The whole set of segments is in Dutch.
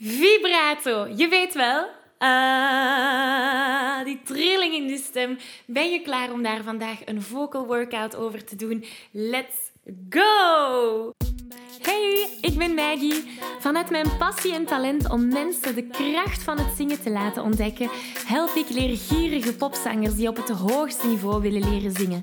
Vibrato, je weet wel. Ah, die trilling in de stem. Ben je klaar om daar vandaag een vocal workout over te doen? Let's go! Hey, ik ben Maggie. Vanuit mijn passie en talent om mensen de kracht van het zingen te laten ontdekken, help ik leergierige popzangers die op het hoogste niveau willen leren zingen.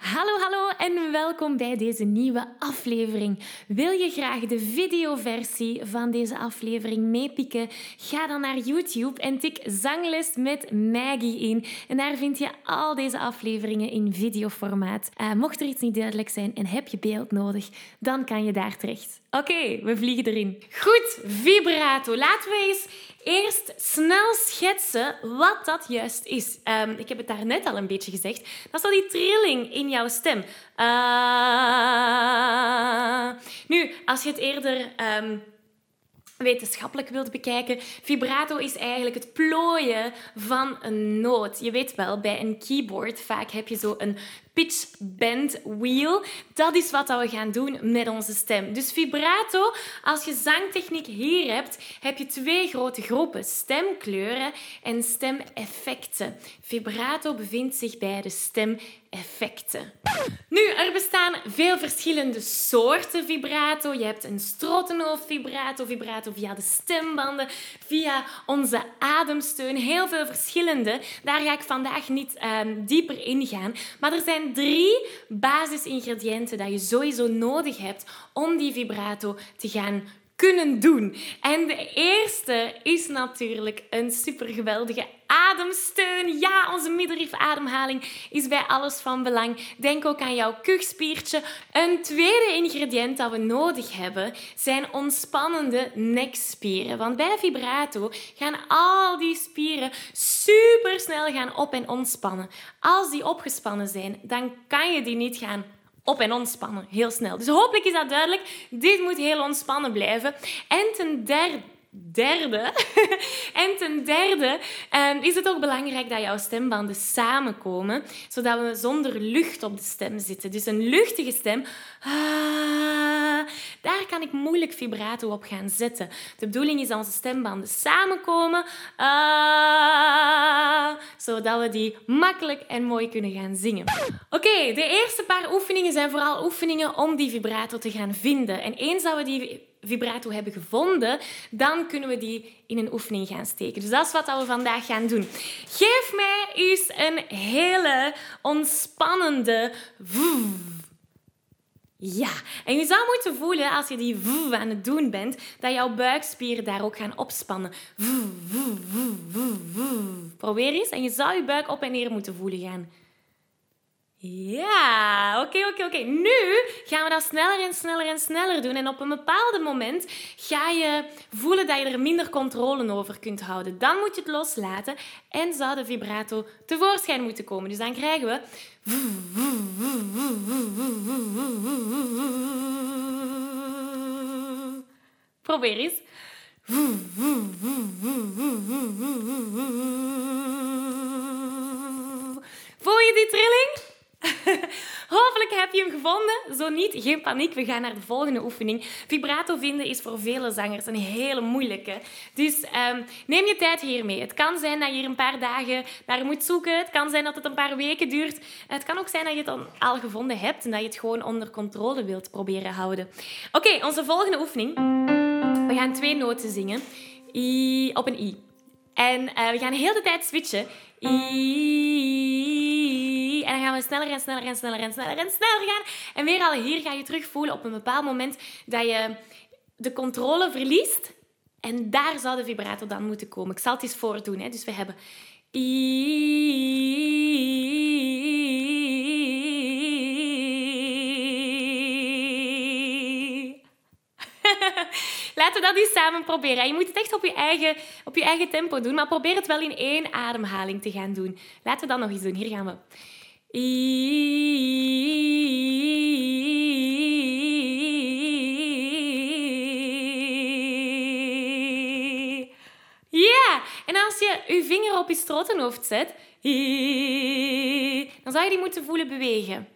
Hallo, hallo en welkom bij deze nieuwe aflevering. Wil je graag de videoversie van deze aflevering meepikken? Ga dan naar YouTube en tik Zangles met Maggie in. En daar vind je al deze afleveringen in videoformaat. Uh, mocht er iets niet duidelijk zijn en heb je beeld nodig, dan kan je daar terecht. Oké, we vliegen erin. Goed, vibrato. Laten we eens eerst snel schetsen wat dat juist is. Um, ik heb het daar net al een beetje gezegd. Dat is al die trilling in jouw stem. Uh... Nu, als je het eerder um, wetenschappelijk wilt bekijken, vibrato is eigenlijk het plooien van een noot. Je weet wel, bij een keyboard vaak heb je zo een pitch bend wheel. Dat is wat we gaan doen met onze stem. Dus vibrato, als je zangtechniek hier hebt, heb je twee grote groepen: stemkleuren en stemeffecten. Vibrato bevindt zich bij de stemeffecten. Nu, er bestaan veel verschillende soorten vibrato. Je hebt een strottenhoofd vibrato, vibrato via de stembanden, via onze ademsteun. Heel veel verschillende. Daar ga ik vandaag niet um, dieper in gaan. Maar er zijn drie basisingrediënten dat je sowieso nodig hebt om die vibrato te gaan kunnen doen. En de eerste is natuurlijk een supergeweldige ademsteun. Ja, onze middenrifademhaling is bij alles van belang. Denk ook aan jouw kuchspiertje. Een tweede ingrediënt dat we nodig hebben zijn ontspannende nekspieren. Want bij vibrato gaan al die spieren super snel gaan op- en ontspannen. Als die opgespannen zijn, dan kan je die niet gaan op- en ontspannen. Heel snel. Dus hopelijk is dat duidelijk. Dit moet heel ontspannen blijven. En ten derde derde, en ten derde um, is het ook belangrijk dat jouw stembanden samenkomen, zodat we zonder lucht op de stem zitten. Dus een luchtige stem, ah, daar kan ik moeilijk vibrato op gaan zetten. De bedoeling is dat onze stembanden samenkomen, ah, zodat we die makkelijk en mooi kunnen gaan zingen. Oké, de eerste paar oefeningen zijn vooral oefeningen om die vibrato te gaan vinden. En eens dat we die vibrato hebben gevonden, dan kunnen we die in een oefening gaan steken. Dus dat is wat we vandaag gaan doen. Geef mij eens een hele ontspannende ja, en je zou moeten voelen als je die aan het doen bent, dat jouw buikspieren daar ook gaan opspannen. Probeer eens en je zou je buik op en neer moeten voelen gaan. Ja, oké, oké, oké. Nu gaan we dat sneller en sneller en sneller doen. En op een bepaald moment ga je voelen dat je er minder controle over kunt houden. Dan moet je het loslaten en zou de vibrato tevoorschijn moeten komen. Dus dan krijgen we... Probeer eens. Voel je die trilling? Hopelijk heb je hem gevonden. Zo niet, geen paniek. We gaan naar de volgende oefening. Vibrato vinden is voor vele zangers een hele moeilijke. Dus um, neem je tijd hiermee. Het kan zijn dat je hier een paar dagen naar moet zoeken. Het kan zijn dat het een paar weken duurt. Het kan ook zijn dat je het al gevonden hebt en dat je het gewoon onder controle wilt proberen houden. Oké, onze volgende oefening. We gaan twee noten zingen. I, op een I. En uh, we gaan de hele tijd switchen. I dan gaan we sneller en sneller en sneller en sneller en sneller gaan. En weer al hier ga je terug voelen op een bepaald moment dat je de controle verliest. En daar zou de vibrator dan moeten komen. Ik zal het eens voordoen. Hè. Dus we hebben... Laten we dat eens samen proberen. Je moet het echt op je, eigen, op je eigen tempo doen, maar probeer het wel in één ademhaling te gaan doen. Laten we dat nog eens doen. Hier gaan we. Ja, en als je je vinger op je strottenhoofd zet, dan zou je die moeten voelen bewegen.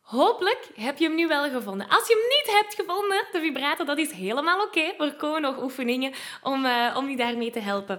Hopelijk heb je hem nu wel gevonden. Als je hem niet hebt gevonden, de vibrator, dat is helemaal oké. Er komen nog oefeningen om, uh, om je daarmee te helpen.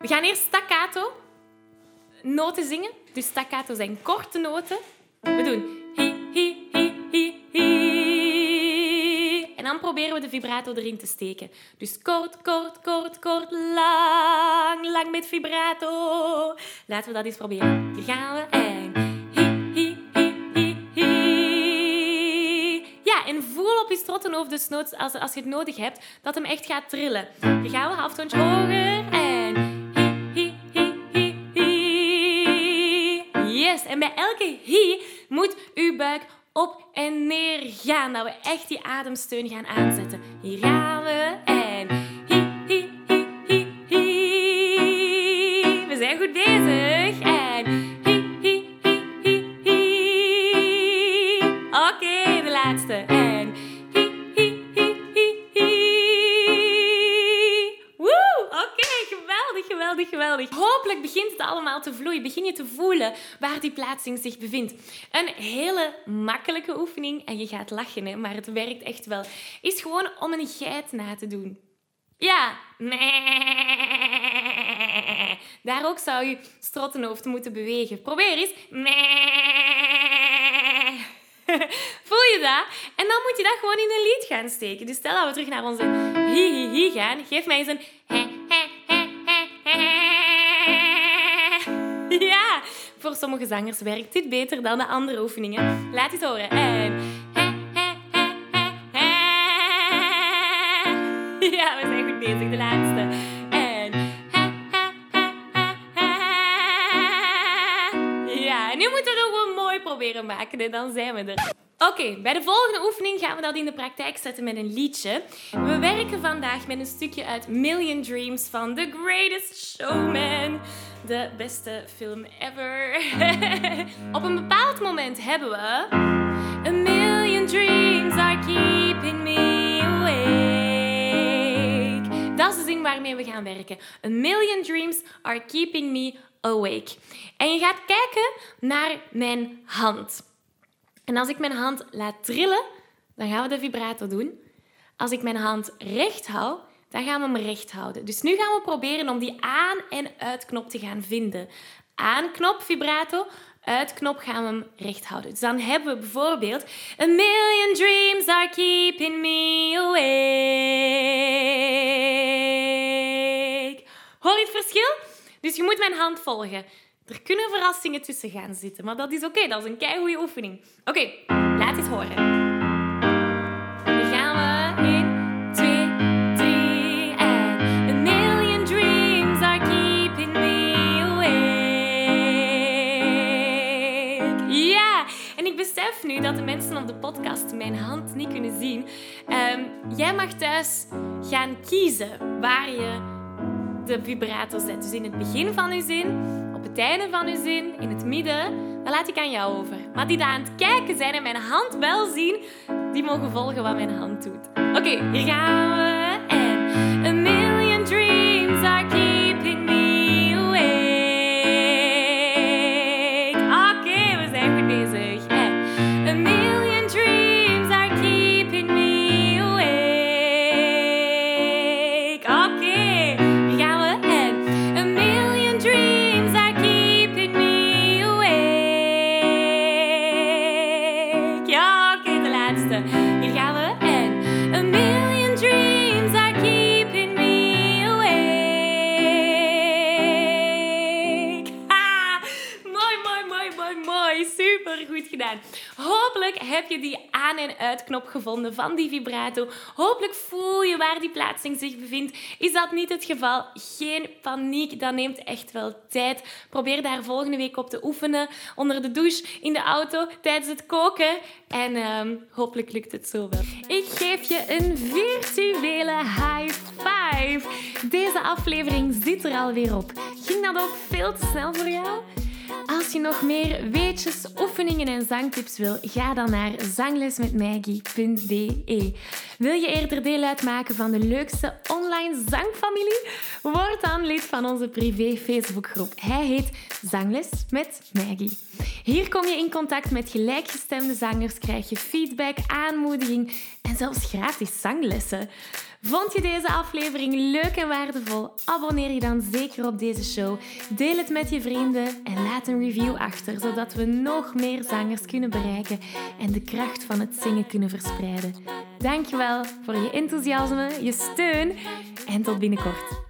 We gaan eerst staccato noten zingen. Dus staccato zijn korte noten. We doen hi, hi, hi, hi, hi. En dan proberen we de vibrato erin te steken. Dus kort, kort, kort, kort, lang, lang met vibrato. Laten we dat eens proberen. Hier gaan we. En hi, hi, hi, hi, hi. Ja, en voel op je strottenhoofd dus als, als je het nodig hebt, dat hem echt gaat trillen. Hier gaan we, halftoontje hoger. En bij elke hi moet uw buik op en neer gaan. Dat we echt die ademsteun gaan aanzetten. Hier gaan we. Geweldig. Hopelijk begint het allemaal te vloeien. Begin je te voelen waar die plaatsing zich bevindt. Een hele makkelijke oefening, en je gaat lachen, hè, maar het werkt echt wel, is gewoon om een geit na te doen. Ja. Daar ook zou je strottenhoofd moeten bewegen. Probeer eens. Voel je dat? En dan moet je dat gewoon in een lied gaan steken. Dus stel dat we terug naar onze hi hi hi gaan. Geef mij eens een sommige zangers werkt dit beter dan de andere oefeningen. Laat het horen. En... Ja, we zijn goed bezig. De laatste. En... Ja, nu moeten we het gewoon mooi proberen maken en dan zijn we er. Oké, bij de volgende oefening gaan we dat in de praktijk zetten met een liedje. We werken vandaag met een stukje uit Million Dreams van The Greatest Showman. De beste film ever. Op een bepaald moment hebben we... A million dreams are keeping me awake. Dat is de zin waarmee we gaan werken. A million dreams are keeping me awake. En je gaat kijken naar mijn hand. En als ik mijn hand laat trillen, dan gaan we de vibrato doen. Als ik mijn hand recht hou, dan gaan we hem recht houden. Dus nu gaan we proberen om die aan- en uitknop te gaan vinden. Aanknop, vibrato. Uitknop gaan we hem recht houden. Dus dan hebben we bijvoorbeeld... A million dreams are keeping me awake. Hoor je het verschil? Dus je moet mijn hand volgen. Er kunnen verrassingen tussen gaan zitten, maar dat is oké. Dat is een keigoede oefening. Oké, laat het horen. Ik besef nu dat de mensen op de podcast mijn hand niet kunnen zien. Um, jij mag thuis gaan kiezen waar je de vibrato zet. Dus in het begin van je zin op het einde van uw zin, in het midden, dan laat ik aan jou over. Maar die daar aan het kijken zijn en mijn hand wel zien, die mogen volgen wat mijn hand doet. Oké, hier gaan we. Hopelijk heb je die aan- en uitknop gevonden van die vibrato. Hopelijk voel je waar die plaatsing zich bevindt. Is dat niet het geval? Geen paniek, dat neemt echt wel tijd. Probeer daar volgende week op te oefenen. Onder de douche, in de auto, tijdens het koken. En ehm, hopelijk lukt het zo wel. Ik geef je een virtuele high five. Deze aflevering zit er alweer op. Ging dat ook veel te snel voor jou? Als je nog meer weetjes, oefeningen en zangtips wil, ga dan naar zanglesmetmaggie.be. Wil je eerder deel uitmaken van de leukste online zangfamilie? Word dan lid van onze privé Facebookgroep. Hij heet Zangles met Maggie. Hier kom je in contact met gelijkgestemde zangers, krijg je feedback, aanmoediging en zelfs gratis zanglessen. Vond je deze aflevering leuk en waardevol? Abonneer je dan zeker op deze show. Deel het met je vrienden en een review achter, zodat we nog meer zangers kunnen bereiken en de kracht van het zingen kunnen verspreiden. Dankjewel voor je enthousiasme, je steun en tot binnenkort.